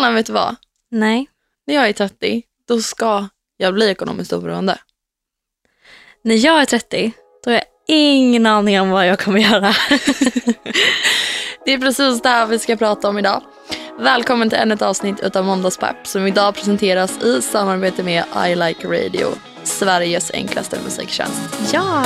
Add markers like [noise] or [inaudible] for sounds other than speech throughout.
Hanna, vet du vad? Nej. När jag är 30, då ska jag bli ekonomiskt oberoende. När jag är 30, då har jag ingen aning om vad jag kommer göra. [laughs] Det är precis det här vi ska prata om idag. Välkommen till ännu ett avsnitt av Måndagspepp som idag presenteras i samarbete med I Like Radio, Sveriges enklaste musiktjänst. ja.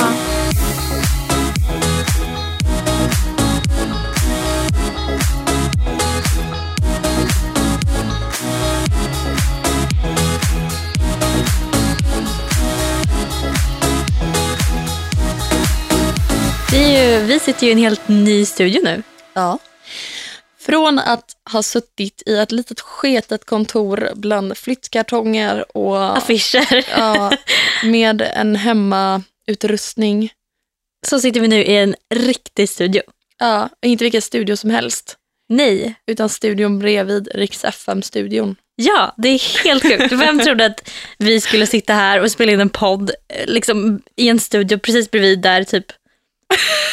Ju, vi sitter ju i en helt ny studio nu. Ja. Från att ha suttit i ett litet sketet kontor bland flyttkartonger och Affischer. [laughs] ja, med en hemmautrustning. Så sitter vi nu i en riktig studio. Ja, inte vilken studio som helst, Nej. utan studion bredvid Riks FM-studion. Ja, det är helt sjukt. Vem trodde att vi skulle sitta här och spela in en podd eh, liksom, i en studio precis bredvid där typ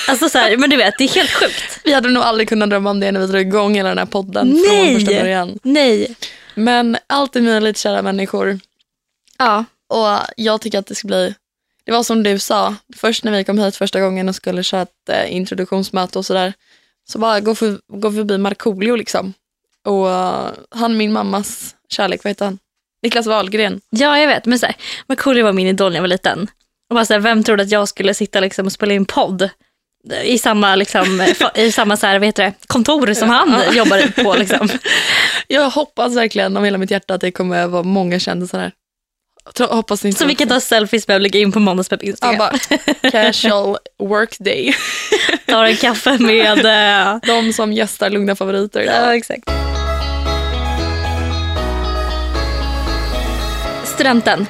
Alltså så här, men du vet, det är helt sjukt. Vi hade nog aldrig kunnat drömma om det när vi drog igång hela den här podden Nej. från första början. Nej. Men allt är möjligt kära människor. Ja. Och jag tycker att det ska bli, det var som du sa, först när vi kom hit första gången och skulle köra ett eh, introduktionsmöte och sådär, så bara gå, för, gå förbi Markoolio liksom. Och eh, han min mammas kärlek, vad heter han? Niklas Wahlgren. ja, jag vet. Men så här, Markoolio var min idol när jag var liten. Och bara så här, vem trodde att jag skulle sitta liksom och spela in podd i samma, liksom, i samma så här, vad heter det, kontor som han Ja. jobbade på. Liksom. [laughs] Jag hoppas verkligen av hela mitt hjärta att det kommer vara många kändisar här. Tror- hoppas inte Så vi kan ta selfies med och lägga in på Måndagspepp ja, bara, [laughs] casual work day. [laughs] Tar en kaffe med... eh, De som gästar Lugna favoriter idag. Ja, exakt. Studenten.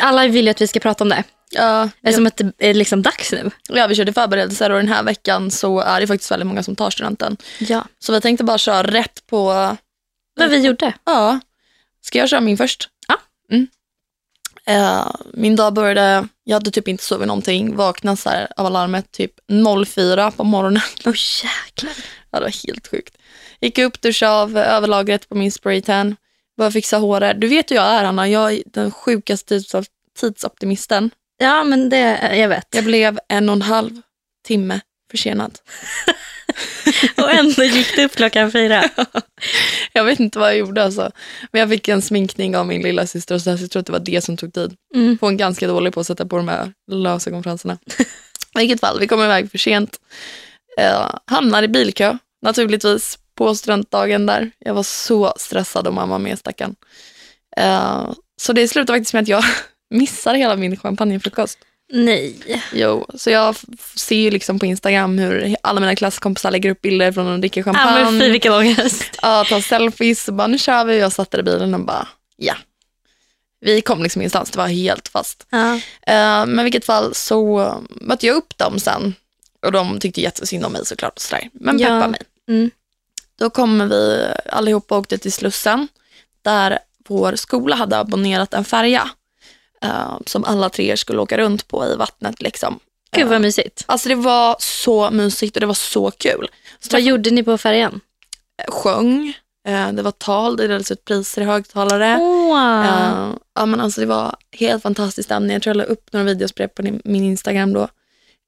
Alla vill ju att vi ska prata om det. Ja, Eftersom att det är liksom dags nu. ja, vi körde förberedelser och den här veckan så är det faktiskt väldigt många som tar studenten. Ja. Så vi tänkte bara köra rätt på... Vad vi gjorde. Ja, ska jag köra min först? Ja. Mm. Eh, min dag började, jag hade typ inte sovit någonting, vaknade så här av alarmet typ 04 på morgonen. [laughs] Åh jäklar. Ja, det var helt sjukt. Gick upp, duschade av överlagret på min spraytan, började fixa håret. Du vet hur jag är Anna, jag är den sjukaste tids- tidsoptimisten. Ja, men det, jag vet. Jag blev en och en halv timme försenad. [laughs] Och ändå gick det upp klockan fyra. [laughs] Jag vet inte vad jag gjorde alltså. Men jag fick en sminkning av min lilla syster och så, här, så jag tror att det var det som tog tid. Mm. Hon är ganska dålig på att sätta på de här lösa konferenserna. I vilket fall, vi kommer iväg för sent. Eh, hamnar i bilkö, naturligtvis, på studentdagen där. Jag var så stressad och mamma med stackarn. Eh, så det slutar faktiskt med att jag missar hela min champagnefrukost. Nej. Jo, så jag ser ju liksom på Instagram hur alla mina klasskompisar lägger upp bilder från när de dricker Ja, champagne. men fy vilken ångest. Ja, ta selfies och bara nu kör vi. Jag satt där i bilen och bara ja. Vi kom liksom ingenstans, det var helt fast. Ja. Eh, men i vilket fall så mötte jag upp dem sen. Och de tyckte jättesynd om mig såklart. Och sådär. Men Ja. peppa mig. Mm. Då kommer vi allihopa åkte till Slussen. Där vår skola hade abonnerat en färja. Eh, som alla tre skulle åka runt på i vattnet. Liksom. Gud Eh, vad mysigt. Alltså det var så mysigt och det var så kul. Så Vad gjorde ni på färjan? sjöng, eh, det var tal, det delades ut priser i högtalare. Eh, ja, men alltså det var helt fantastiskt stämning. Jag tror jag la upp några videos på på min Instagram då.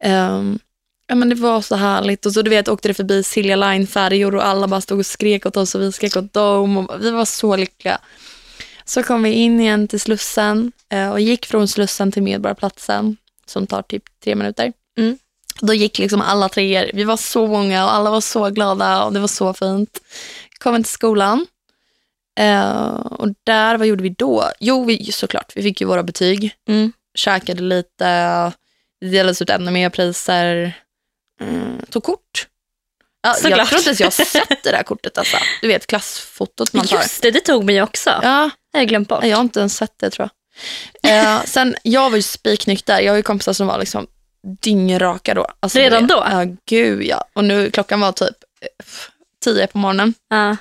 Ehm, ja, men det var så härligt. Och så du vet åkte det förbi Silja Line-färjor och alla bara stod och skrek åt oss och vi skrek åt dem. Och vi var så lyckliga. Så kom vi in igen till Slussen eh, och gick från Slussen till Medborgarplatsen som tar typ tre minuter. Mm. Då gick liksom alla treor. Vi var så många och alla var så glada och det var så fint. Kom till skolan. Eh, och där, vad gjorde vi då? Jo, vi, såklart, vi fick ju våra betyg. Mm. Käkade lite, det delades ut ännu mer priser. Mm, tog kort. Ja, jag tror inte ens jag har sett det där [laughs] kortet. Alltså. Du vet klassfotot man tar. Just det, det tog mig också. Ja, Jag har glömt bort. Jag har inte ens sett det tror jag. Eh, [laughs] sen, jag var ju spiknykter. Jag har ju kompisar som var liksom dyngraka då. Alltså, Redan det, då? Ja, gud ja. Och nu klockan var typ eh, tio på morgonen. Ja.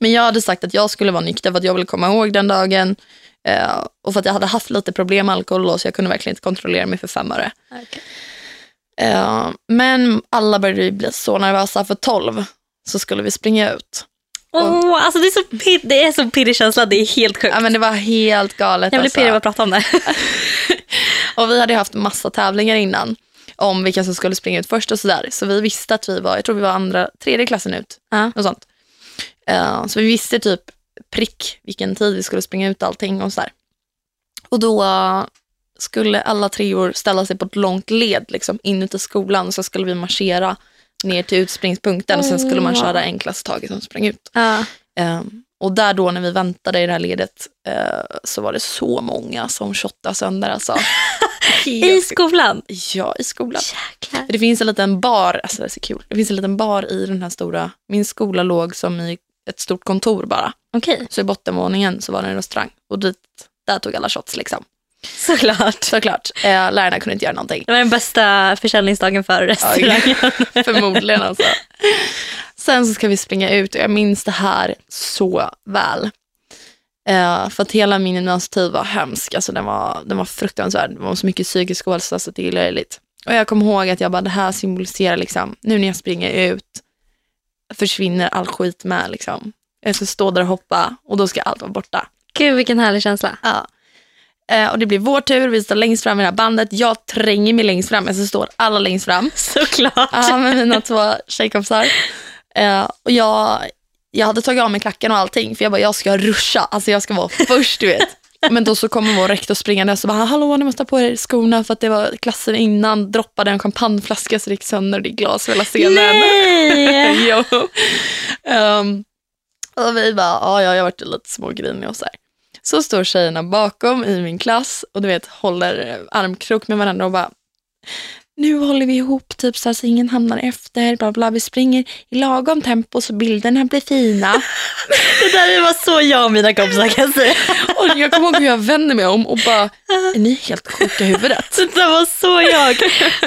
Men jag hade sagt att jag skulle vara nykter för att jag ville komma ihåg den dagen. Eh, och för att jag hade haft lite problem med alkohol då, så jag kunde verkligen inte kontrollera mig för fem öre. Okej. Eh, men alla började ju bli så nervösa för tolv så skulle vi springa ut. Åh, alltså det, är så pir- det är så pirrig känsla, det är helt sjukt. Ja, men det var helt galet. jag blir alltså. pirrig av att prata om det. [laughs] Och vi hade haft massa tävlingar innan om vilka som skulle springa ut först och sådär. Så vi visste att vi var, jag tror vi var andra, tredje klassen ut. Ja. Något sånt. Eh, så vi visste typ prick vilken tid vi skulle springa ut allting och sådär. Och då skulle alla treor ställa sig på ett långt led liksom, inuti skolan. Så skulle vi marschera ner till utspringspunkten och sen skulle man Åh. köra en klass i taget som sprang ut. Ja. Eh, och där då när vi väntade i det här ledet eh, så var det så många som shottade sönder. Alltså. [laughs] I skolan. Ja, i skolan. Jäklar. Det finns en liten bar, alltså det är så kul. Det finns en liten bar i den här stora, min skola låg som i ett stort kontor bara. Okej, Så i bottenvåningen så var det en restaurang och dit, där tog alla shots liksom. [laughs] såklart. Såklart, eh, lärarna kunde inte göra någonting. Det var den bästa försäljningsdagen för restaurangen. [laughs] Förmodligen alltså. Sen så ska vi springa ut och jag minns det här så väl. Eh, för att hela min gymnasietid var hemsk, alltså den var, den var fruktansvärd. Det var så mycket psykisk ohälsa så det är löjligt. Och jag kommer ihåg att jag bara, det här symboliserar liksom, nu när jag springer ut försvinner all skit med liksom. Jag ska stå där och hoppa och då ska allt vara borta. Gud vilken härlig känsla. Ja. Eh, och det blir vår tur, vi står längst fram i det här bandet. Jag tränger mig längst fram, alltså står alla längst fram. Såklart. Ja, med mina två tjejkompisar. Eh, och jag, jag hade tagit av mig klacken och allting för jag bara, jag ska ruscha, alltså jag ska vara först du vet. Men då så kommer vår rektor springande och så bara, hallå ni måste ha på er skorna för att det var klassen innan droppade en champagneflaska så det gick sönder och det är glas över hela scenen. Nej! [laughs] jo. Um, och vi bara, ja, ja jag varit lite smågrinig och så här. Så står tjejerna bakom i min klass och du vet håller armkrok med varandra och bara, nu håller vi ihop typ så, så ingen hamnar efter, bla bla, vi springer i lagom tempo så bilderna blir fina. [laughs] Det där var så jag och mina kompisar kan säga. [laughs] och jag kommer ihåg hur jag vände mig om och bara, är ni helt sjuka i huvudet? [laughs] Det där var så jag.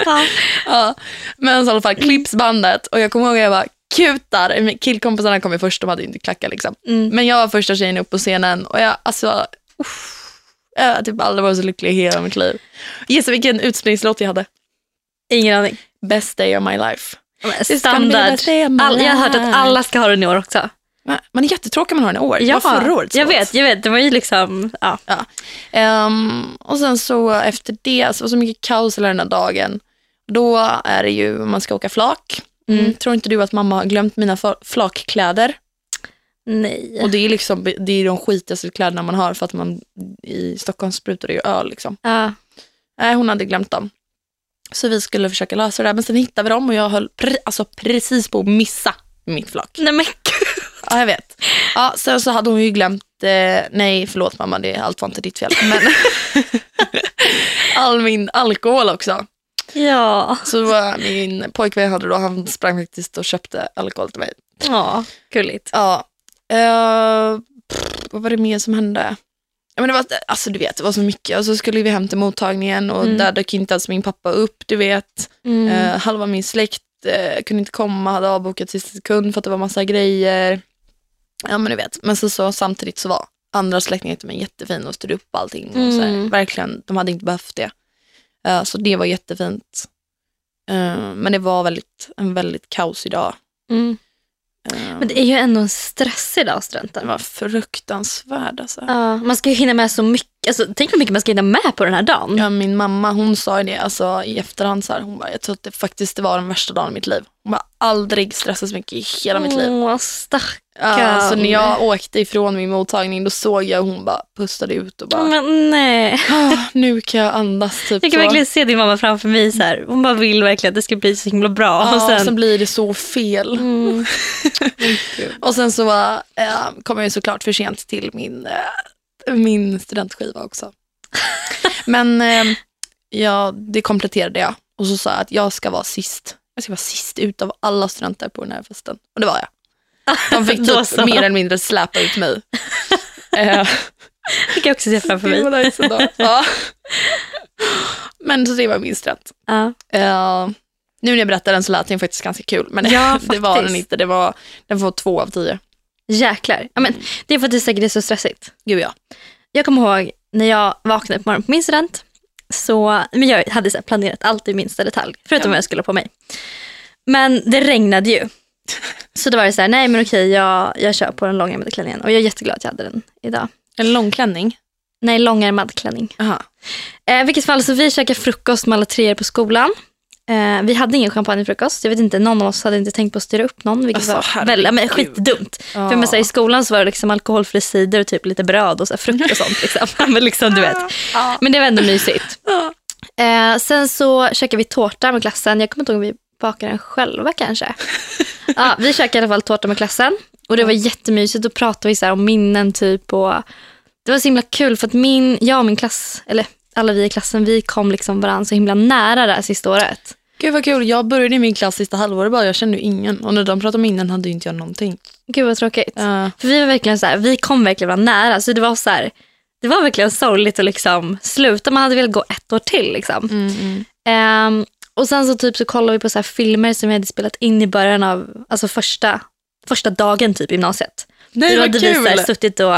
Ja. Ja, men så i alla fall klipps bandet och jag kommer ihåg att jag bara kutar, killkompisarna kom ju först, de hade ju inte klackar liksom. Mm. Men jag var första tjejen upp på scenen och jag, alltså, uff, jag har typ aldrig varit så lycklig i hela mitt liv. Gissa vilken utspringslåt jag hade? Ingen aning. Best day of my life. Standard. All, jag har hört att alla ska ha den i år också. Man- är jättetråkig om man har den i år. Det var förra årets jag vet, jag vet. Det var ju liksom, ja. Ja. Ehm, och sen så efter det, så var det så mycket kaos hela den här dagen. Då är det ju, man ska åka flak. Mm. Tror inte du att mamma har glömt mina flakkläder? Nej. Och det är liksom, det är de skitigaste kläderna man har för att man i Stockholm sprutar det ju öl liksom. Ja. Nej, hon hade glömt dem. Så vi skulle försöka lösa det där, men sen hittade vi dem och jag höll pre- alltså precis på att missa mitt flak. Nej men. Ja, jag vet. Ja, sen så hade hon ju glömt, eh, nej förlåt mamma, det, allt var inte ditt fel, men [laughs] [laughs] all min alkohol också. Ja. Så min pojkvän hade då, han sprang faktiskt och köpte alkohol till mig. Ja, gulligt. Ja, eh, pff, vad var det mer som hände? Ja, men det, var, alltså, du vet, det var så mycket och så skulle vi hem till mottagningen och Mm. där dök inte ens min pappa upp, du vet. Mm. Eh, halva min släkt eh, kunde inte komma, hade avbokat sista sekund för att det var massa grejer. Ja men du vet, men så, så samtidigt så var andra släktingar till mig jättefina och stod upp allting. Och så här, Mm. verkligen, de hade inte behövt det. Eh, så det var jättefint. Eh, men det var väldigt, en väldigt kaosig dag. Mm. Eh, Men det är ju ändå en stressig dag, studenten. den var fruktansvärd alltså. Ja, man ska ju hinna med så mycket. Alltså, tänk hur mycket man ska hinna med på den här dagen. Ja, min mamma hon sa ju det alltså, i efterhand, så här, hon bara, jag tror att det faktiskt det var den värsta dagen i mitt liv. Hon bara, aldrig stressat så mycket i hela mitt liv. Åh, stackarn. Ja, så när jag åkte ifrån min mottagning då såg jag hon bara pustade ut och bara, Men nej. ah, nu kan jag andas. [laughs] Typ Jag kan så. verkligen se din mamma framför mig. Så här. Hon bara vill verkligen att det ska bli så himla bra. Ja, och sen, sen blir det så fel. Mm. [laughs] Och sen så äh, kom jag ju såklart för sent till min, äh, min studentskiva också. [laughs] Men äh, ja, det kompletterade jag och så sa jag att jag ska vara sist. Jag ska vara sist ut av alla studenter på den här festen. Och det var jag. De fick typ mer eller mindre släpa ut mig. Eh, [laughs] Det kan jag också se framför mig. nice. Ja. Men så det var min student. Ja. Eh, nu när jag berättar den så lät den faktiskt ganska kul. Men Ja, [laughs] det var den inte. Det var, den får två av tio. Jäklar. Ja, men, det är för att det säkert är så stressigt. Gud ja. Jag kommer ihåg när jag vaknade på morgonen på min student. Så, men jag hade så planerat allt i minsta detalj, förutom Ja. vad jag skulle på mig. Men det regnade ju. Så då var det så här, nej men okej jag, jag kör på den långärmade klänningen. Och jag är jätteglad att jag hade den idag. En långklänning? Nej, långärmad klänning. Aha. Eh, vilket fall, så vi käkade frukost med alla treor på skolan. Eh, vi hade ingen champagnefrukost. Jag vet inte, någon av oss hade inte tänkt på att styra upp någon. Vilket Alltså, var väldigt, men skitdumt. Ja. För men, så här, I skolan så var det liksom alkoholfri cider och typ lite bröd och så här, frukt och sånt. Liksom. [laughs] men, liksom, du vet. Men det var ändå mysigt. Eh, sen så käkade vi tårta med klassen. Jag kommer inte ihåg om vi bakade den själva kanske. [laughs] ja, vi käkade i alla fall tårta med klassen. Och det var jättemysigt. Då pratade vi så om minnen typ. Och det var så himla kul för att min, jag och min klass, eller alla vi i klassen, vi kom liksom varandra så himla nära det här sista året. Gud vad kul. Jag började i min klass sista halvåret bara. Jag kände ju ingen. Och när de pratade om minnen hade ju inte jag någonting. Gud vad tråkigt. Ja. För vi var verkligen så här, vi kom verkligen varandra nära. Så det var så här, det var verkligen sorgligt att liksom sluta. Man hade velat gå ett år till liksom. Mm, mm. Ehm, och sen så typ så kollade vi på så här filmer som vi hade spelat in i början av, alltså första, första dagen typ gymnasiet. Nej, då hade vi så här kul. suttit och,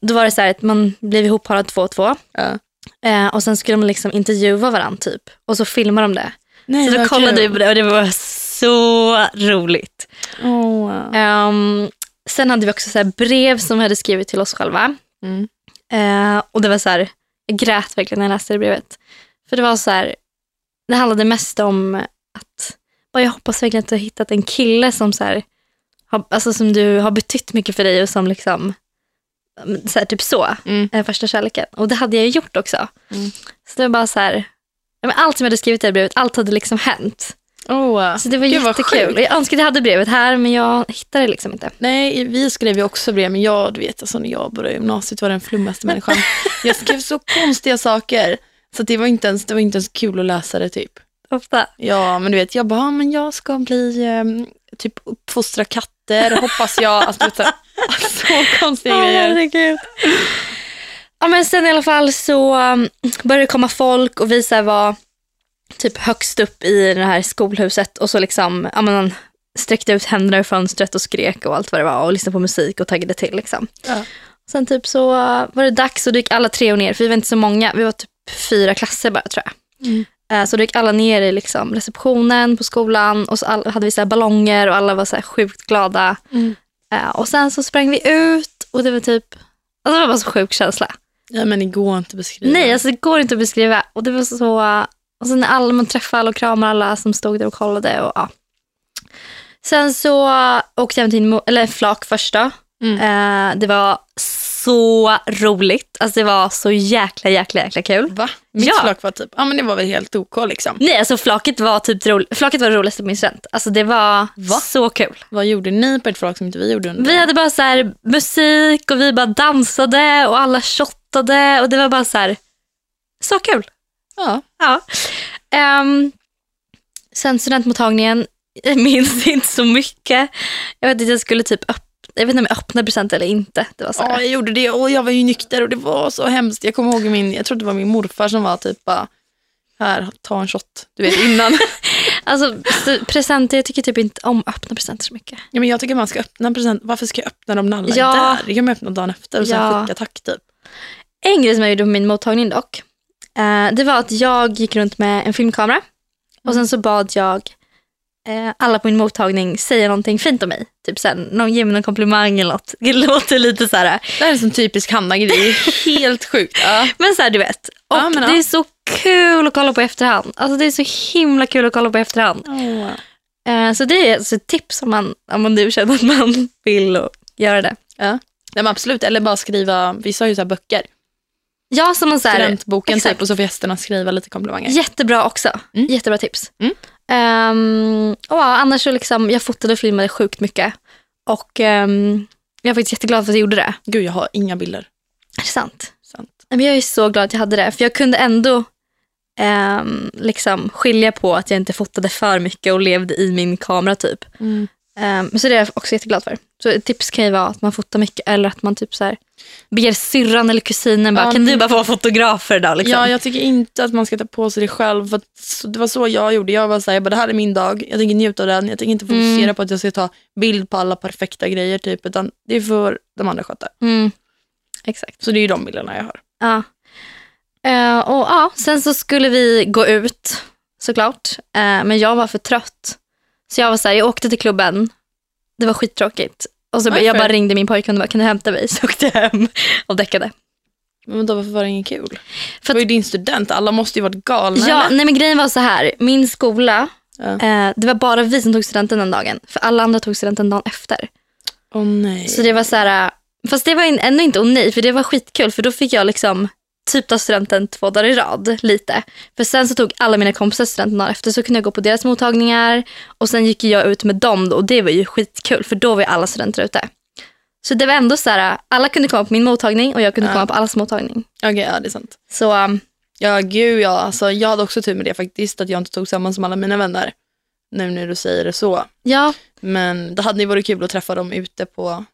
då var det så här att man blev ihopparad två och två. Ja. Eh, och sen skulle man liksom intervjua varandra typ. Och så filmar de det. Nej, Så då kollade vi kul. på det och det var så roligt. Åh. Ehm, sen hade vi också så här brev som vi hade skrivit till oss själva. Mm. Eh, och det var så här, jag grät verkligen när jag läste det brevet. För det var så här, det handlade mest om att, bara jag hoppas verkligen att du har hittat en kille som så här, har, alltså som du har betytt mycket för dig och som liksom, så här, typ så, Mm. första kärleken. Och det hade jag ju gjort också. Mm. Så det var bara så här, allt som jag hade skrivit i det brevet, allt hade liksom hänt. Åh. Så det var Gud, jättekul. Jag önskar att jag hade brevet här men jag hittade det liksom inte. Nej, vi skrev ju också brev, men jag, du vet, alltså, när jag började gymnasiet var den flummigaste människan. [laughs] Jag skrev så konstiga saker, så det, var inte ens, det var inte ens kul att läsa det typ. Ofta. Ja, men du vet, jag bara, "Ja, men jag ska bli, ehm, typ uppfostra katter, hoppas jag. Alltså, så, här, så konstiga grejer. herregud. Ja, men sen i alla fall så um, började det komma folk och vi så var typ högst upp i det här skolhuset och så liksom, ja, men, man sträckte ut händerna ur fönstret och skrek och allt vad det var och lyssnade på musik och taggade till. Liksom. Ja. Sen typ så var det dags och då gick alla tre ner, för vi var inte så många, vi var typ fyra klasser bara tror jag. Mm. Eh, Så då gick alla ner i liksom receptionen på skolan och så all, hade vi så här ballonger och alla var så sjukt glada. Mm. Eh, Och sen så sprang vi ut och det var typ, alltså det var bara så sjuk känsla. Ja, men det går inte att beskriva. Nej, alltså det går inte att beskriva. Och det var så, och sen när alla, man träffade alla och kramade alla som stod där och kollade. Och, ja. Sen så åkte jag till eller flak första. Mm. Eh, det var så roligt. Alltså det var så jäkla, jäkla, jäkla kul. Va? Mitt Ja. flak var typ, ja men det var väl helt OK liksom. Nej, alltså flaket var typ det ro- flaket var det roligaste på min student. Alltså det var Va? så kul. Vad gjorde ni på ett flak som inte vi gjorde under? Vi hade bara så här musik och vi bara dansade och alla shottade och det var bara så här så kul. Ja. Ja. Ehm, sen studentmottagningen, [laughs] jag minns inte så mycket. Jag vet att jag skulle typ öppna, jag vet inte om jag öppnade present eller inte. Det var så Ja, jag gjorde det och jag var ju nykter och det var så hemskt. Jag kommer ihåg min, jag tror det var min morfar som var typ bara, här, ta en shot. Du vet innan. [laughs] Alltså presenter, jag tycker typ inte om att öppna presenter så mycket. ja, men jag tycker man ska öppna en present. Varför ska jag öppna dem när alla Ja. är där? Det kan man öppna dagen efter och sen Ja. skicka tack typ. En grej som jag gjorde på min mottagning dock, eh, det var att jag gick runt med en filmkamera och sen så bad jag alla på min mottagning säga någonting fint om mig. Typ sen, någon, ge mig någon komplimang eller något. Det låter lite så här, Det här är en sån typisk Hanna-grej. Helt [laughs] sjukt. Ja. men så här du vet. Och Ja, det är så kul att kolla på efterhand. Alltså det är så himla kul att kolla på efterhand. Eh, så det är alltså ett tips om man, om man nu känner att man [laughs] vill och göra det. Ja. Nej, absolut, eller bara skriva, vissa har ju så böcker. Ja, som man så här, Studentboken exakt. typ och så får gästerna skriva lite komplimanger. Jättebra också. Mm. Jättebra tips. Mm. Ehm, och ja, annars så liksom, jag fotade och filmade sjukt mycket. Och ehm, jag är faktiskt jätteglad för att jag gjorde det. Gud, jag har inga bilder. Är det sant? Sant. Men jag är så glad att jag hade det. För jag kunde ändå ehm, liksom skilja på att jag inte fotade för mycket och levde i min kamera typ. Ehm, så det är jag också jätteglad för. Så ett tips kan ju vara att man fotar mycket eller att man typ så här ber syrran eller kusinen bara, Ja, kan du bara få vara fotograf för idag? Liksom? Ja, jag tycker inte att man ska ta på sig det själv. För det var så jag gjorde. Jag var så här, jag bara, det här är min dag. Jag tänker njuta av den. Jag tänker inte fokusera Mm. på att jag ska ta bild på alla perfekta grejer. Typ, utan det är för de andra sköta. Mm. Exakt. Så det är ju de bilderna jag har. Ja. Eh, och ja, sen så skulle vi gå ut såklart. Eh, men jag var för trött. Så jag var så här, jag åkte till klubben det var skittråkigt. Och så Varför? jag bara ringde min pojkvän och bara, kan du hämta mig? [laughs] Så åkte jag hem och däckade. Men då varför var det inget kul? För det var ju din student, alla måste ju varit galna. Ja, eller? nej men grejen var så här. Min skola, Ja. eh, det var bara vi som tog studenten den dagen. För alla andra tog studenten dagen efter. Åh nej. Så det var så här, fast det var ändå inte nej för det var skitkul för då fick jag liksom typ ta studenten två dagar i rad lite. För sen så tog alla mina kompisar studenten dagen efter så kunde jag gå på deras mottagningar och sen gick jag ut med dem då, och det var ju skitkul för då var ju alla studenter ute. Så det var ändå så här, alla kunde komma på min mottagning och jag kunde Ja. komma på allas mottagning. Okej, ja det är sant. Så um, Ja gud ja, alltså, jag hade också tur med det faktiskt, att jag inte tog samman som alla mina vänner. Nu när du säger det så. ja, Men det hade ju varit kul att träffa dem ute på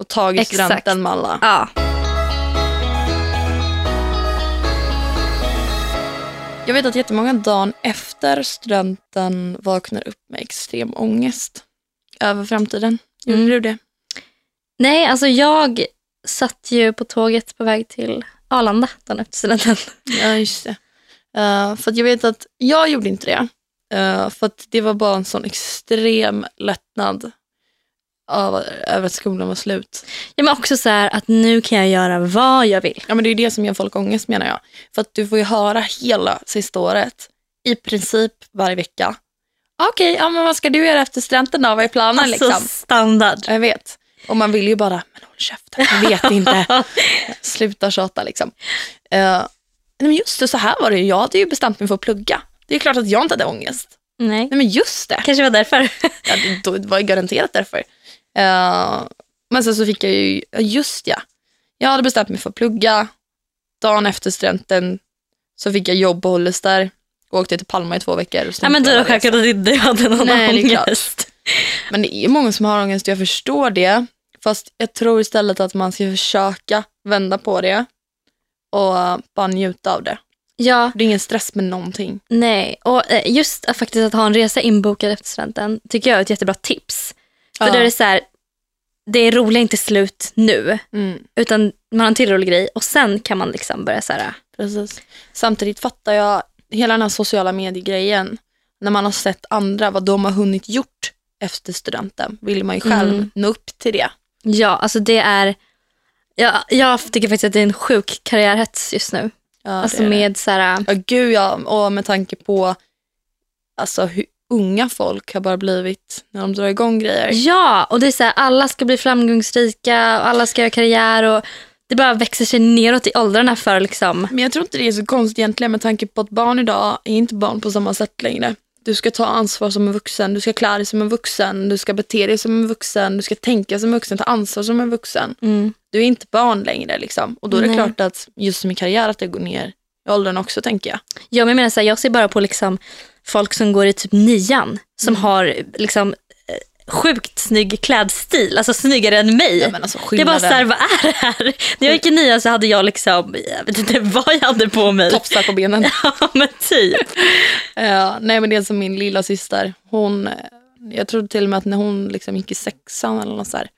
och tagit Exakt. studenten med alla. ja. Jag vet att jättemånga dagen efter studenten vaknar upp med extrem ångest över framtiden. Gjorde Mm. du det? Nej, alltså jag satt ju på tåget på väg till Arlanda dagen efter studenten. [laughs] Ja, just det. Eh, för jag vet att jag gjorde inte det. Eh, för det var bara en sån extrem lättnad av, över att skolan var slut. Ja, men också så här att nu kan jag göra vad jag vill. Ja, men det är det som ger folk ångest menar jag. För att du får ju höra hela sista året, i princip varje vecka. Okej, ja, men vad ska du göra efter studenten då? Vad är planen Alltså liksom? standard. Jag vet. Och man vill ju bara, men håll käften, jag vet [laughs] inte. Sluta tjata liksom. Uh, nej, men just det, så här var det ju. Jag hade ju bestämt mig för att plugga. Det är klart att jag inte hade ångest. Nej. Nej men just det. Kanske var därför. Ja, det, då- det var ju garanterat därför. Eh, men sen så fick jag ju, just ja. Jag hade bestämt mig för att plugga. Dagen efter studenten så fick jag jobb på Hollister. Och åkte till Palma i två veckor. och Ja, men det slutade självklart att inte jag hade någon Nej, det ångest. Men det är många som har ångest och jag förstår det. Fast jag tror istället att man ska försöka vända på det och bara njuta av det. Ja, Det är ingen stress med någonting. nej. Och eh, just att faktiskt att ha en resa inbokad efter studenten tycker jag är ett jättebra tips. För Ja. då är det så här, det är roliga inte slut nu, Mm, utan man har en till rolig grej och sen kan man liksom börja så här, precis. Samtidigt fattar jag hela den här sociala mediegrejen. När man har sett andra, vad de har hunnit gjort efter studenten, vill man ju själv Mm. nå upp till det. ja, alltså det är, ja, jag tycker faktiskt att det är en sjuk karriärhets just nu. Ja, alltså är med så här, Ja, gud ja. Och med tanke på alltså, hur unga folk har bara blivit när de drar igång grejer. Ja, och det är så här, alla ska bli framgångsrika och alla ska göra karriär och det bara växer sig neråt i åldrarna för liksom, Men jag tror inte det är så konstigt egentligen med tanke på att barn idag är inte barn på samma sätt längre. Du ska ta ansvar som en vuxen, du ska klä dig som en vuxen, du ska bete dig som en vuxen, du ska tänka som en vuxen, ta ansvar som en vuxen. mm, Du är inte barn längre liksom. Och då är det Nej. klart att just som i karriär att det går ner i åldern också tänker jag. ja, men jag menar så här, jag ser bara på liksom folk som går i typ nian som har liksom eh, sjukt snygg klädstil, alltså snyggare än mig. Ja, alltså, det är bara skillnaden. så här, vad är det här? När jag gick i nian så hade jag liksom, jag vet inte vad jag hade på mig. Tofsar på benen. [laughs] Ja men typ. [laughs] Ja, nej men det är som min lilla syster. Hon, jag trodde till och med att när hon liksom gick i sexan eller något så här,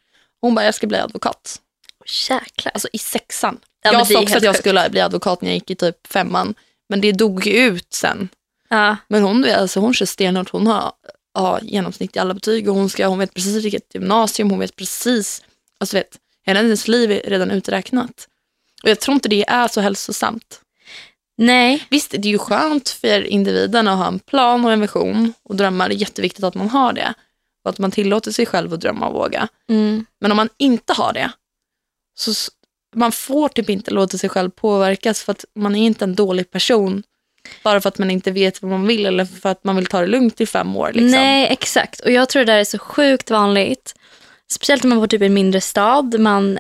hon bara jag ska bli advokat. Jäklar. Alltså i sexan. Ja, jag sa också att jag sjukt. skulle bli advokat när jag gick i typ femman. Men det dog ju ut sen. Ja. Men hon, alltså, hon kör stenhårt. Hon har ja, genomsnitt i alla betyg och hon, ska, hon vet precis vilket gymnasium, hon vet precis, alltså vet, hela hennes liv är redan uträknat. Och jag tror inte det är så hälsosamt. Nej. Visst, det är ju skönt för individen att ha en plan och en vision och drömmar. Det är jätteviktigt att man har det. Och att man tillåter sig själv att drömma och våga. Mm. Men om man inte har det, så man får typ inte låta sig själv påverkas för att man är inte en dålig person. Bara för att man inte vet vad man vill eller för att man vill ta det lugnt i fem år. Liksom. Nej, exakt. Och jag tror det där är så sjukt vanligt. Speciellt om man bor typ i en mindre stad. Man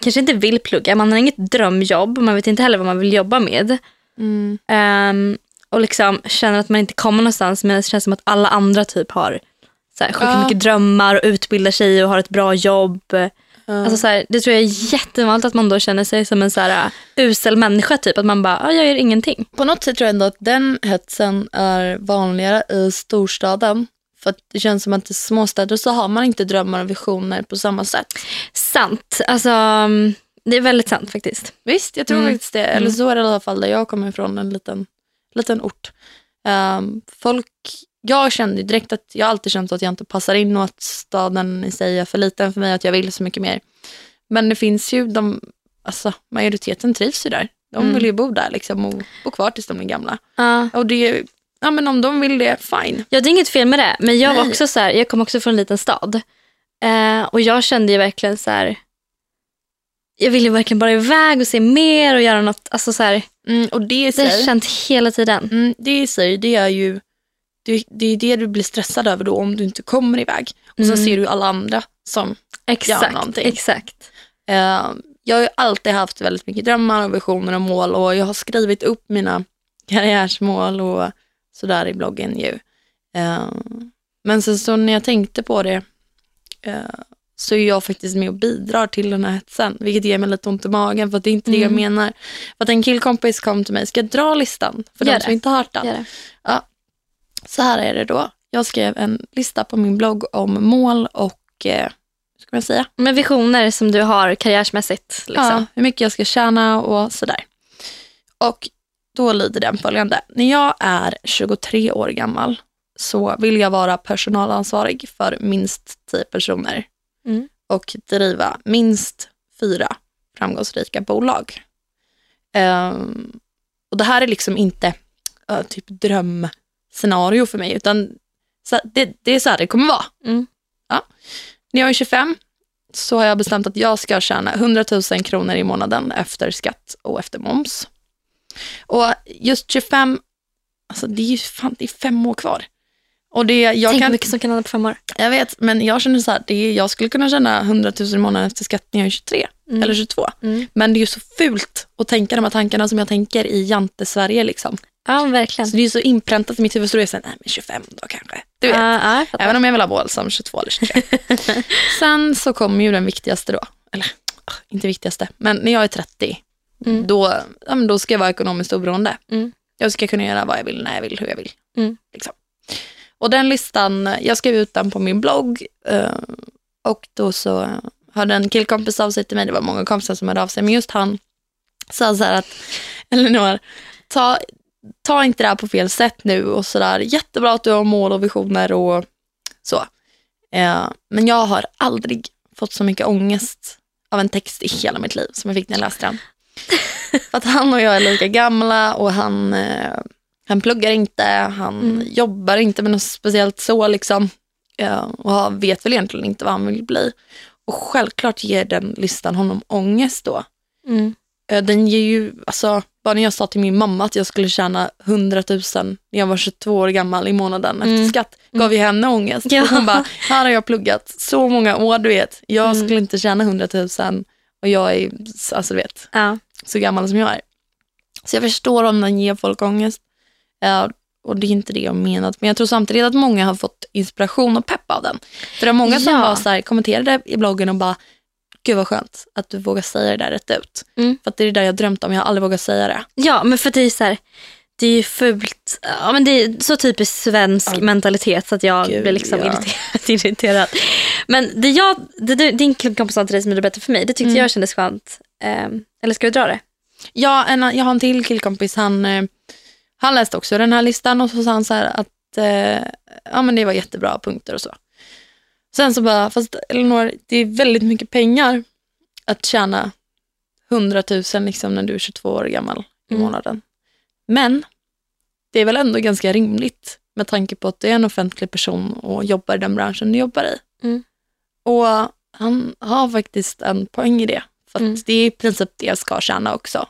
kanske inte vill plugga, man har inget drömjobb. Man vet inte heller vad man vill jobba med. Mm. Ehm, och liksom känner att man inte kommer någonstans men det känns som att alla andra typ har så här, sjukt Ja. mycket drömmar och utbildar sig och har ett bra jobb. Ja. Alltså, så här, det tror jag är jättevanligt att man då känner sig som en så här, uh, usel människa. Typ. Att man bara, ah, jag gör ingenting. På något sätt tror jag ändå att den hetsen är vanligare i storstaden. För att det känns som att i småstäder så har man inte drömmar och visioner på samma sätt. Sant. Alltså, um, det är väldigt sant faktiskt. Visst, jag tror Mm. faktiskt det. Eller så är det i alla fall där jag kommer ifrån, en liten, liten ort. Ehm, folk jag kände direkt att jag alltid känt att jag inte passar in och att staden i sig är för liten för mig, att jag vill så mycket mer. Men det finns ju, de, alltså majoriteten trivs ju där. De Mm. vill ju bo där liksom och bo kvar tills de blir gamla. Ja. Och det, ja men om de vill det, fine. Ja, det är inget fel med det. Men jag var Nej. också så här, jag kom också från en liten stad. Eh, och jag kände ju verkligen så här, jag ville verkligen bara iväg och se mer och göra något. Alltså så här, Mm, och det i det har jag känt hela tiden. mm, det i sig, det är ju det, det är det du blir stressad över då om du inte kommer iväg. Och sen Mm. ser du alla andra som Exakt. någonting. exakt. Eh, jag har ju alltid haft väldigt mycket drömmar och visioner och mål och jag har skrivit upp mina karriärsmål och sådär i bloggen ju. Eh, men sen så när jag tänkte på det eh, så är jag faktiskt med och bidrar till den här hetsen, vilket ger mig lite ont i magen för att det är inte det jag Mm. menar. För att en killkompis kom till mig, ska jag dra listan för Gör de det. som inte har hört den? Gör det. Så här är det då. Jag skrev en lista på min blogg om mål och, eh, ska man säga, Men visioner som du har karriärsmässigt. Liksom. Ja, hur mycket jag ska tjäna och sådär. Och då lyder den följande. När jag är 23 år gammal så vill jag vara personalansvarig för minst 10 personer Mm. och driva minst fyra framgångsrika bolag. Ehm, och det här är liksom inte uh, typ drömscenario för mig utan så, det, det är så här det kommer vara. Mm. Ja. När jag är 25 så har jag bestämt att jag ska tjäna 100 000 kronor i månaden efter skatt och efter moms. Och just 25, alltså det är ju fan, det är fem år kvar. Och det, jag, Tänk kan, mycket som kan hända på fem år. jag vet, men jag känner så här, det är, jag skulle kunna tjäna 100 000 i månaden efter skatt när jag är 23 Mm. eller 22. Mm. Men det är ju så fult att tänka de här tankarna som jag tänker i Jante-Sverige. Liksom. Ja, verkligen. Så det är så inpräntat i mitt huvud, så då är jag så här, nej men 25 då kanske. Du vet. Jag fattar. Även om jag vill ha mål som 22 eller 23. [laughs] Sen så kommer ju den viktigaste då. Eller ah, inte viktigaste, men när jag är 30, Mm. då, ja, då ska jag vara ekonomiskt oberoende. Mm. Jag ska kunna göra vad jag vill, när jag vill, hur jag vill. Mm. Liksom. Och den listan, jag skrev ut den på min blogg eh, och då så hörde en killkompis av sig till mig, det var många kompisar som hörde av sig, men just han sa så här att, [laughs] Elinor, ta, ta inte det här på fel sätt nu och sådär, jättebra att du har mål och visioner och så. Eh, men jag har aldrig fått så mycket ångest av en text i hela mitt liv som jag fick när jag läste den. [laughs] För att han och jag är lika gamla och han, eh, han pluggar inte, han Mm. jobbar inte med något speciellt så liksom. Eh, och vet väl egentligen inte vad han vill bli. Och självklart ger den listan honom ångest då. Mm. Eh, Den ger ju, alltså, bara när jag sa till min mamma att jag skulle tjäna 100 000 när jag var 22 år gammal i månaden efter Mm. skatt, gav ju henne ångest. Ja. Och Hon bara, här har jag pluggat så många år, du vet. Jag Mm. skulle inte tjäna 100 000 och jag är, alltså du vet, Ja. så gammal som jag är. Så jag förstår om den ger folk ångest. Och det är inte det jag menat. Men jag tror samtidigt att många har fått inspiration och pepp av den. För det var många som Ja. var så här, kommenterade i bloggen och bara, gud vad skönt att du vågar säga det där rätt ut. Mm. För att det är det där jag drömt om, jag har aldrig vågat säga det. ja, men för det är så här, det är ju fult. Ja, men det är så typiskt svensk Ja. mentalitet så att jag Gud, blir liksom ja. irriterad, [laughs] irriterad. Men det jag, det du, din killkompis sa till dig som du berättade för mig, det tyckte Mm. jag kändes skönt. Ehm, eller ska du dra det? Ja, en, jag har en till killkompis, han, eh, han läste också den här listan och så sa han så här att eh, ja, men det var jättebra punkter och så. Sen så bara, fast Elinor, det är väldigt mycket pengar att tjäna 100 000 liksom när du är 22 år gammal i Mm. månaden. Men det är väl ändå ganska rimligt med tanke på att du är en offentlig person och jobbar i den branschen du jobbar i. Mm. Och han har faktiskt en poäng i det. För att Mm. det är i princip det jag ska tjäna också.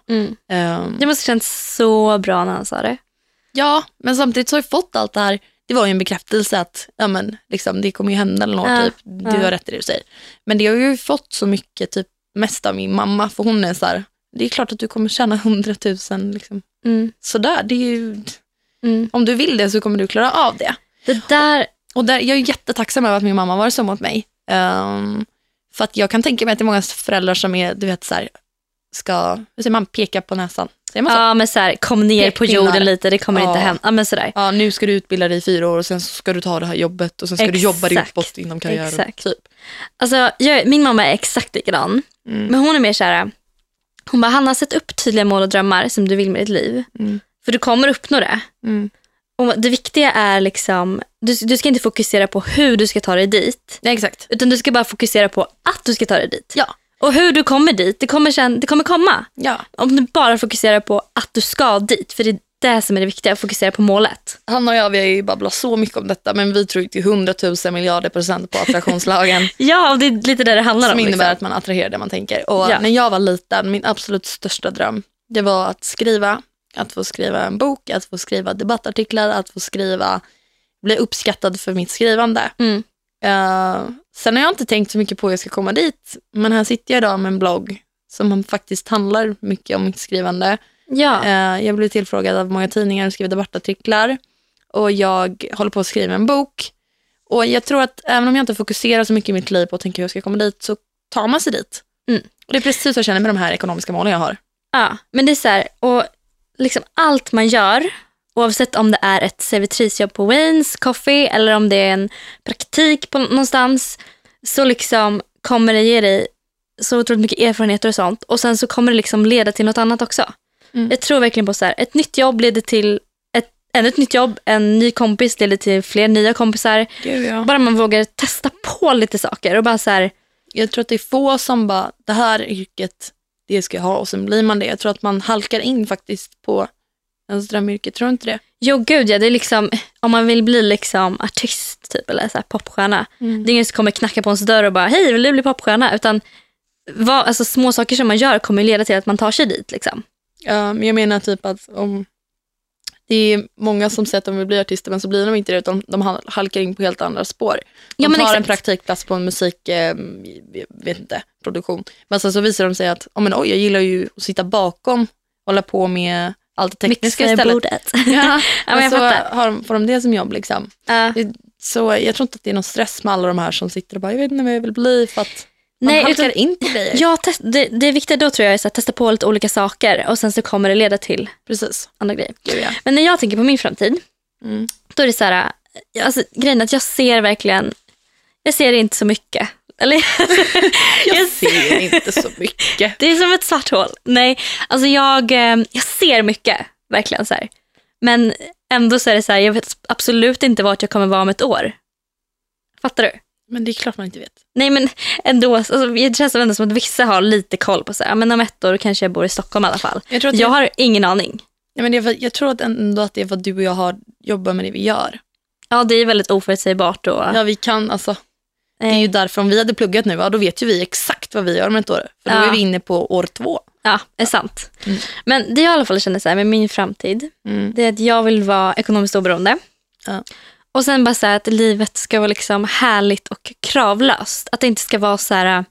Ehm, Det måste känns så bra när han sa det. Ja, men samtidigt så har jag fått allt det här. Det var ju en bekräftelse att ja, men, liksom, det kommer ju hända eller något. Ja, Typ. Du ja. har rätt i det du säger. Men det har jag ju fått så mycket, typ mest av min mamma. För hon är så här, det är klart att du kommer tjäna 100 000. Liksom. Mm. Sådär, det är ju, Mm. om du vill det så kommer du klara av det. Det där, Och där, jag är jättetacksam över att min mamma var så mot mig. Ehm, för att jag kan tänka mig att det är många föräldrar som är, du vet så här, ska, hur säger man, peka på näsan. Ja, men så här, kom ner på jorden lite, det kommer Ja. inte hända. Ja, men sådär. ja, nu ska du utbilda dig i fyra år och sen ska du ta det här jobbet och sen ska du jobba dig Exakt. uppåt inom karriären. Exakt. Typ. Alltså, jag, min mamma är exakt likadan. Mm. Men hon är mer så här, hon bara, Hanna sätt upp tydliga mål och drömmar som du vill med ditt liv. Mm. För du kommer uppnå det. Mm. Och det viktiga är liksom, du, du ska inte fokusera på hur du ska ta dig dit. Nej, exakt. Utan du ska bara fokusera på att du ska ta dig dit. Ja. Och hur du kommer dit, det kommer, sen, det kommer komma. Ja. Om du bara fokuserar på att du ska dit. För det är det som är det viktiga, att fokusera på målet. Han och jag vi har ju babblat så mycket om detta men vi tror ju till 100 000 miljarder procent på attraktionslagen. [laughs] Ja, och det är lite det det handlar som om. innebär liksom. att man attraherar det man tänker. Och Ja. när jag var liten, min absolut största dröm, det var att skriva, att få skriva en bok, att få skriva debattartiklar, att få skriva, bli uppskattad för mitt skrivande. Mm. Eh, sen har jag inte tänkt så mycket på hur jag ska komma dit, men här sitter jag idag med en blogg som faktiskt handlar mycket om mitt skrivande. Ja. Eh, jag blev tillfrågad av många tidningar och skriver debattartiklar. Och jag håller på att skriva en bok. Och jag tror att även om jag inte fokuserar så mycket i mitt liv på att tänka hur jag ska komma dit, så tar man sig dit. Mm. Och det är precis så jag känner med de här ekonomiska målen jag har. Ja, men det är så här, och liksom allt man gör, oavsett om det är ett servitrisjobb på Waynes Coffee eller om det är en praktik på någonstans, så liksom kommer det ge dig så otroligt mycket erfarenheter och sånt. Och sen så kommer det liksom leda till något annat också. Mm. Jag tror verkligen på så här, ett nytt jobb leder till ett, ännu ett nytt jobb, en ny kompis leder till fler nya kompisar. Gud, ja. Bara man vågar testa på lite saker och bara så här, Jag tror att det är få som bara, det här yrket, det ska jag ha och sen blir man det. Jag tror att man halkar in faktiskt på ens drömyrke, tror du inte det? Jo gud ja, det är liksom, om man vill bli liksom artist typ eller så här popstjärna. Mm. Det är ingen som kommer knacka på ens dörr och bara hej vill du bli popstjärna? Utan vad, alltså, små saker som man gör kommer leda till att man tar sig dit. Liksom. Ja, men jag menar typ att om det är många som säger att de vill bli artister men så blir de inte det utan de hal- halkar in på helt andra spår. De Ja, tar en exakt. praktikplats på en musik, eh, vet inte, produktion. Men sen så visar de sig att, oh, men, oj jag gillar ju att sitta bakom, hålla på med allt det tekniska Mixa istället. bordet. [laughs] Ja, [laughs] Ja, men jag så fattar. har de, får de det som jobb liksom. Ja. Så jag tror inte att det är någon stress med alla de här som sitter och bara, jag vet inte vad jag vill bli för att man Nej, halkar utan- in på grejer. Ja, test, det, det viktiga då tror jag är att testa på lite olika saker och sen så kommer det leda till Precis. andra grejer. Gud, ja. Men när jag tänker på min framtid, Mm. då är det så här, alltså, grejen är att jag ser verkligen, jag ser inte så mycket. Eller, [laughs] Jag ser inte så mycket. Det är som ett svart hål. Nej, alltså jag, eh, jag ser mycket, verkligen så här. Men ändå så är det så här, jag vet absolut inte vart jag kommer vara om ett år. Fattar du? Men det är klart man inte vet. Nej men ändå, alltså, det känns ändå som att vissa har lite koll på så här, men om ett år kanske jag bor i Stockholm i alla fall. Jag tror att Jag har ingen aning. Ja, men för, jag tror att ändå att det är att du och jag har jobbat med det vi gör. Ja det är väldigt oförutsägbart och Ja, vi kan, alltså, det är ju därför om vi hade pluggat nu, ja, då vet ju vi exakt vad vi gör om ett år. För då Ja. är vi inne på år två. ja, är sant. Mm. Men det jag i alla fall känner så här med min framtid, Mm. det är att jag vill vara ekonomiskt oberoende. Ja. Och sen bara så här att livet ska vara liksom härligt och kravlöst. Att det inte ska vara så här...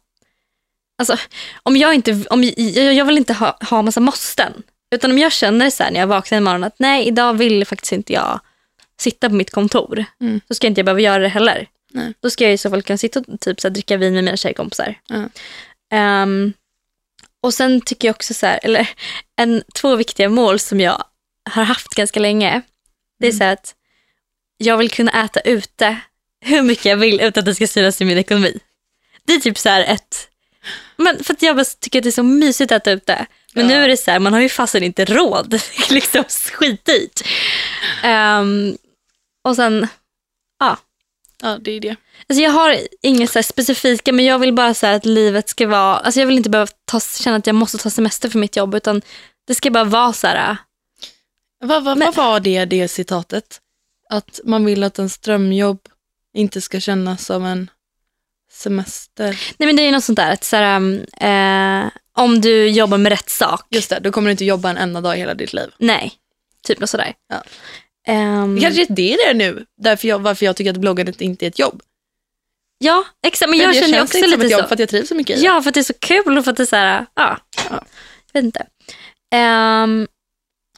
Alltså, om jag, inte, om, jag, jag vill inte ha, ha massa måsten. Utan om jag känner så här när jag vaknar imorgon att nej, idag vill faktiskt inte jag sitta på mitt kontor. Mm. Då ska inte jag behöva göra det heller. Nej. Då ska jag i så fall kunna sitta och typ, så här, dricka vin med mina tjejkompisar. Ja. Ehm, och sen tycker jag också så här, eller [laughs] en, två viktiga mål som jag har haft ganska länge. Det är Mm. så att jag vill kunna äta ute hur mycket jag vill utan att det ska synas i min ekonomi. Det är typ så här ett, men för att jag bara tycker att det är så mysigt att äta ute. Men Ja. nu är det så här, man har ju fasen inte råd. [laughs] Liksom skitdyrt. Um, och sen. Ja, det är det. Alltså jag har inget så specifika, men jag vill bara här att livet ska vara... Alltså jag vill inte behöva ta, känna att jag måste ta semester för mitt jobb, utan det ska bara vara så här... Vad, vad, Men- vad var det, det citatet? Att man vill att en strömjobb inte ska kännas som en semester. Nej men det är något sånt där, att så här, um, eh, om du jobbar med rätt sak. Just det, då kommer du inte jobba en enda dag i hela ditt liv. Nej, typ något sådär. Ja. Ehm, Det kanske är det det är nu, därför jag, varför jag tycker att bloggandet inte är ett jobb. Ja, exakt. Men För jag det känner också inte som lite ett jobb så. för att jag trivs så mycket i det. Ja, för att det är så kul och för att det är så här, ja. Ja. Jag vet inte. Ehm,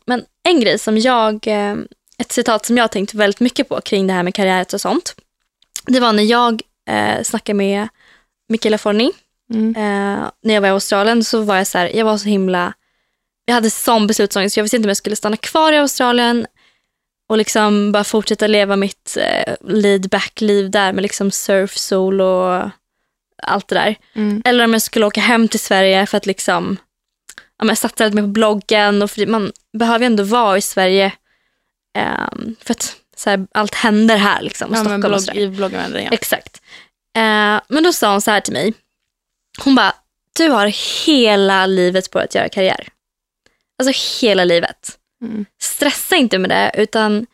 men en grej som jag, eh, ett citat som jag har tänkt väldigt mycket på kring det här med karriär och sånt. Det var när jag eh, snackade med Michaela Forni. Mm. Eh, när jag var i Australien så var jag så här, jag var så himla, jag hade sån beslutsångest. Jag visste inte om jag skulle stanna kvar i Australien och liksom bara fortsätta leva mitt eh, laid back liv där med liksom surf, sol och allt det där. Mm. Eller om jag skulle åka hem till Sverige för att liksom, ja, men satsa lite mer på bloggen. Och man behöver ju ändå vara i Sverige Ehm, för att här, allt händer här liksom. Ja, Stockholm och blogg, sådär. I bloggvärlden, ja. Exakt. Eh, men då sa hon så här till mig. Hon bara, du har hela livet på att göra karriär. Alltså hela livet. Mm. Stressa inte med det utan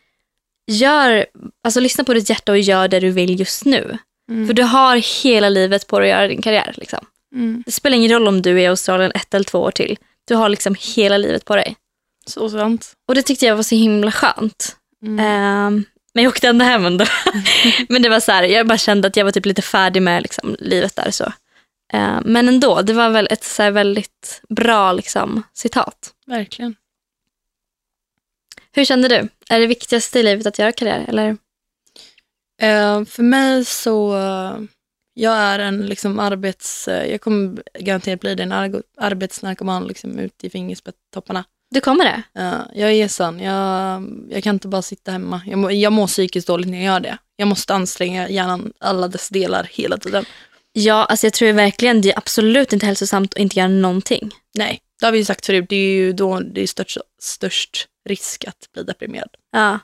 gör, alltså lyssna på ditt hjärta och gör det du vill just nu. Mm. För du har hela livet på dig att göra din karriär. Liksom. Mm. Det spelar ingen roll om du är i Australien ett eller två år till. Du har liksom hela livet på dig. Så sant. Och det tyckte jag var så himla skönt. Mm. Ehm, men jag åkte ändå hem ändå. [laughs] men det var så här, jag bara kände att jag var typ lite färdig med liksom, livet där. så. Ehm, men ändå, det var väl ett så väldigt bra liksom, citat. Verkligen. Hur kände du? Är det viktigaste i livet att göra karriär? Eller? Eh, för mig så, eh, jag är en liksom arbets, eh, jag kommer garanterat bli det, en argo- arbetsnarkoman liksom ut i fingerspetstopparna. Du kommer det? Eh, jag är sån, jag, jag kan inte bara sitta hemma. Jag, må, jag mår psykiskt dåligt när jag gör det. Jag måste anstränga hjärnan, alla dess delar hela tiden. Ja, alltså jag tror verkligen det är absolut inte hälsosamt att inte göra någonting. Nej, det har vi ju sagt förut, det är ju då det är störst, störst risk att bli deprimerad. Ja.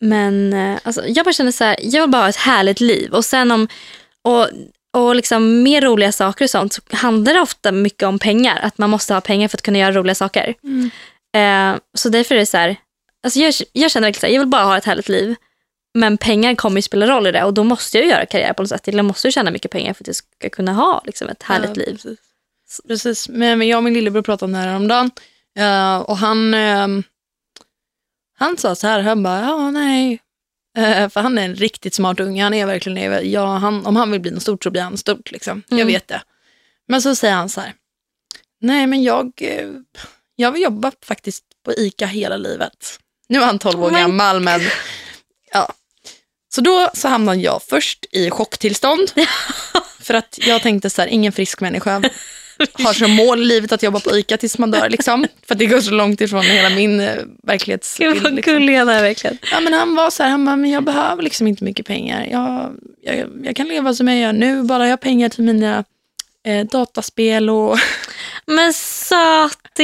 Men eh, alltså, jag bara känner så här, jag vill bara ha ett härligt liv. Och sen om, och, och liksom mer roliga saker och sånt så handlar det ofta mycket om pengar. Att man måste ha pengar för att kunna göra roliga saker. Eh, så därför är det så här, alltså jag, jag känner verkligen så här, jag vill bara ha ett härligt liv. Men pengar kommer ju spela roll i det och då måste jag göra karriär på något sätt. Eller jag måste ju tjäna mycket pengar för att jag ska kunna ha liksom, ett härligt Ja, liv. Precis. precis. Men, men jag och min lillebror pratade om det här häromdagen. Uh, och han, ehm, han sa så här, han bara, ja nej. Eh, för han är en riktigt smart unge, han är verkligen, ja, han, om han vill bli något stort så blir han stort. Liksom. Jag Mm. vet det. Men så säger han så här, nej men jag, eh, jag vill jobba faktiskt på ICA hela livet. Nu är han 12 år Men- gammal men ja. Så då så hamnade jag först i chocktillstånd. [laughs] för att jag tänkte så här, ingen frisk människa har som mål i livet att jobba på ICA tills man dör. Liksom. För att det går så långt ifrån hela min eh, verklighetsbild. Gud vad liksom. gullig han är verkligen. Ja, men han var så här, han bara, men jag behöver liksom inte mycket pengar. Jag, jag, jag kan leva som jag gör nu, bara jag har pengar till mina eh, dataspel och [laughs] Men sötis.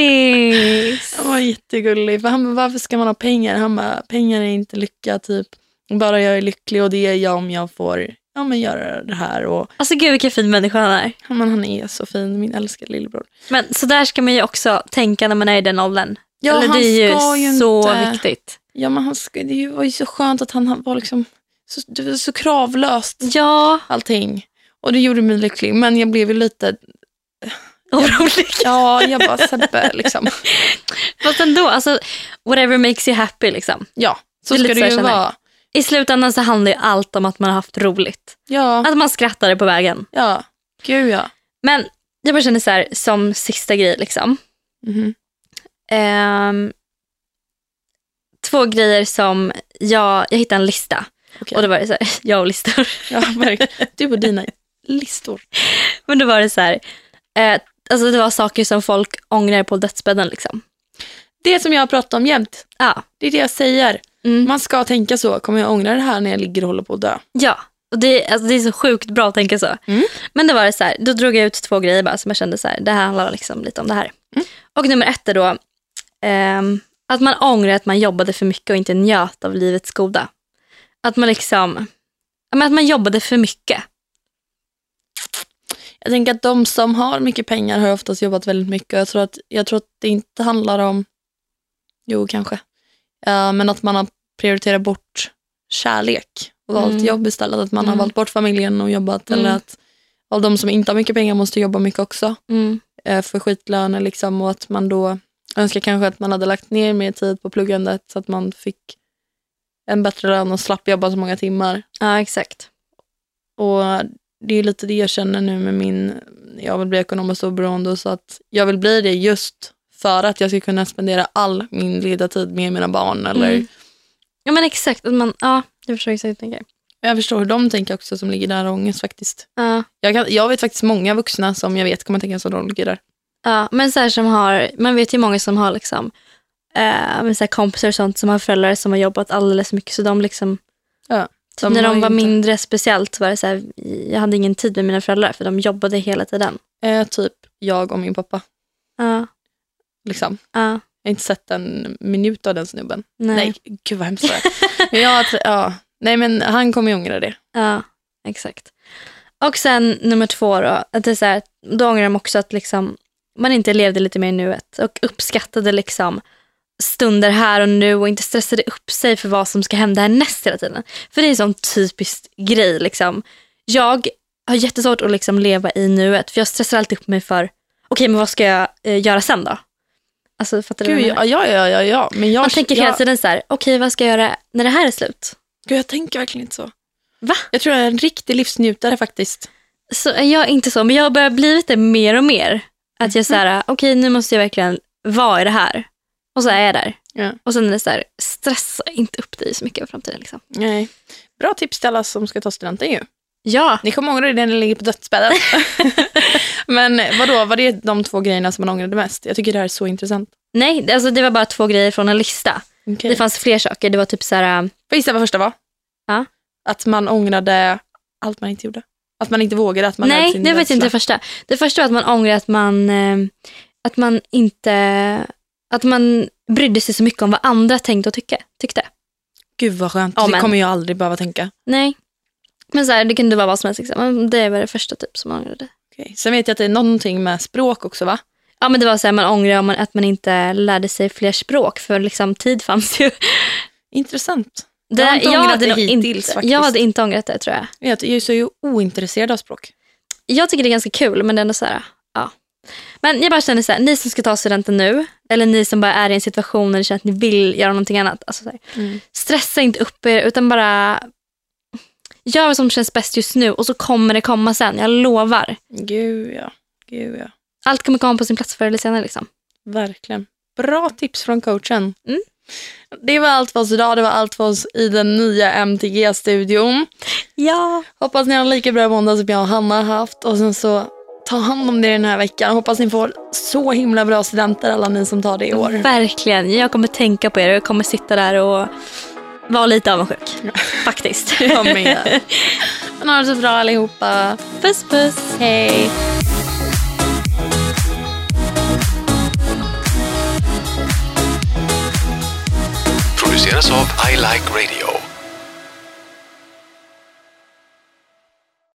han var jättegullig. För han bara, varför ska man ha pengar? Han bara, pengar är inte lycka, typ. Bara jag är lycklig och det är jag om jag får ja, men göra det här. Och, Alltså gud vilken fin människa han är. ja, men han är så fin, min älskade lillebror. Men så där ska man ju också tänka när man är i den åldern. Ja, Eller han det är ska ju ju så inte- viktigt. Ja, men han ska, det var ju så skönt att han var liksom så, det var så kravlöst Ja, allting. Och det gjorde mig lycklig, men jag blev ju lite, [laughs] orolig. ja, jag bara Sebbe liksom. [laughs] Fast ändå, alltså, whatever makes you happy. Liksom. Ja, så Det ska det ju vara. I slutändan så handlar ju allt om att man har haft roligt. Ja, Att man skrattade på vägen. ja, gud ja. Men jag bara känner så här, som sista grej. Liksom. Mhm. Ehm, två grejer som jag, jag hittade en lista. Okej. Och då var det så här, [laughs] jag och listor. Ja, verkligen. Du och dina listor. [laughs] Men då var det så här, eh, alltså det var saker som folk ångrar på dödsbädden. Liksom. Det som jag har pratat om jämt, Ja. det är det jag säger. Mm. Man ska tänka så, kommer jag ångra det här när jag ligger och håller på att dö? Ja, och det, alltså det är så sjukt bra att tänka så. Mm. Men då var det så här, då drog jag ut två grejer bara som jag kände så här, det här handlar liksom lite om det här. Mm. Och nummer ett är då ehm, att man ångrar att man jobbade för mycket och inte njöt av livets goda. Att man liksom, att man jobbade för mycket. Jag tänker att de som har mycket pengar har oftast jobbat väldigt mycket. Jag tror att, jag tror att det inte handlar om, jo kanske, Ja, men att man har prioriterat bort kärlek och valt Mm. jobb istället. Att man har Mm. valt bort familjen och jobbat. Mm. Eller att av de som inte har mycket pengar måste jobba mycket också. Eh, för skitlöner liksom, och att man då önskar kanske att man hade lagt ner mer tid på pluggandet så att man fick en bättre lön och slapp jobba så många timmar. Ja, exakt. Och det är lite det jag känner nu med min, jag vill bli ekonomiskt oberoende så att jag vill bli det just för att jag ska kunna spendera all min lediga tid med mina barn. Eller, Mm. Ja, men exakt. Att man, ja, jag förstår exakt vad du tänker. Jag förstår hur de tänker också som ligger där och ångest faktiskt. Ja. Jag, kan, jag vet faktiskt många vuxna som jag vet kommer tänka som de ligger där. Ja, men så här som har, man vet ju många som har liksom, eh, så kompisar och sånt som har föräldrar som har jobbat alldeles för mycket. Så de liksom, Ja, typ de när de var inte- mindre speciellt var det så här, jag hade ingen tid med mina föräldrar för de jobbade hela tiden. Eh, typ jag och min pappa. Ja, Liksom. ja. Jag har inte sett en minut av den snubben. Nej. Nej, gud vad hemskt det. Men jag, ja. Nej men han kommer ju ångra det. Ja, exakt. Och sen nummer två då, att det är så här, då ångrar de också att liksom, man inte levde lite mer i nuet och uppskattade liksom stunder här och nu och inte stressade upp sig för vad som ska hända härnäst hela tiden. För det är en sån typisk grej. Liksom. Jag har jättesvårt att liksom leva i nuet för jag stressar alltid upp mig för, okej men vad ska jag eh, göra sen då? Alltså fattar du? vad Gud, jag ja, ja, ja, ja. Men jag, Man tänker hela jag, tiden så här, okej vad ska jag göra när det här är slut? Gud, jag tänker verkligen inte så. Va? Jag tror jag är en riktig livsnjutare faktiskt. Så är jag inte så, men jag har börjat blivit det mer och mer. Att jag så här, okej nu måste jag verkligen vara i det här. Och så är jag där. Ja. Och sen är det så här, stressa inte upp dig så mycket i framtiden. Liksom. Nej. Bra tips till alla som ska ta studenten ju. Ja, Ni kommer ångra det när ni ligger på dödsbädden. [laughs] Men vadå, var det de två grejerna som man ångrade mest? Jag tycker det här är så intressant. nej, det- alltså, det var bara två grejer från en lista. Okay. Det fanns fler saker. Det var typ så här, Får jag gissa vad första var? Ja. Att man ångrade allt man inte gjorde. Att man inte vågade, att man nej, sin det var inte det första. Det första var att man ångrar att man, eh, att man inte, att man brydde sig så mycket om vad andra tänkte och tycke, tyckte. Gud vad skönt, Ja, det kommer jag aldrig behöva tänka. Nej. Men så här, det kunde vara vad som helst. Liksom. Det var det första typ som man ångrade. Okej. Sen vet jag att det är någonting med språk också va? Ja men det var så här, man ångrar om man, att man inte lärde sig fler språk för liksom tid fanns ju. Intressant. Det, Jag har inte ångrat hade det hittills inte, faktiskt. Jag hade inte ångrat det tror jag. Jag är ju så ointresserad av språk. Jag tycker det är ganska kul men det är ändå så här, ja. Men jag bara känner så här, ni som ska ta studenten nu eller ni som bara är i en situation där ni känner att ni vill göra någonting annat. Alltså så här, stressa inte upp er utan bara gör vad som känns bäst just nu och så kommer det komma sen. Jag lovar. Gud ja. Gud ja. Allt kommer komma på sin plats förr eller senare. Liksom. Verkligen. Bra tips från coachen. Mm. Det var allt för oss idag. Det var allt för oss i den nya MTG-studion. Ja. Hoppas ni har en lika bra måndag som jag och Hanna har haft. Och sen så ta hand om det den här veckan. Hoppas ni får så himla bra studenter alla ni som tar det i år. Verkligen. Jag kommer tänka på er och jag kommer sitta där och vara lite avundsjuk. Faktiskt. Jag med. Men [laughs] ha det så bra allihopa. Puss puss. Hej. produceras av I Like Radio.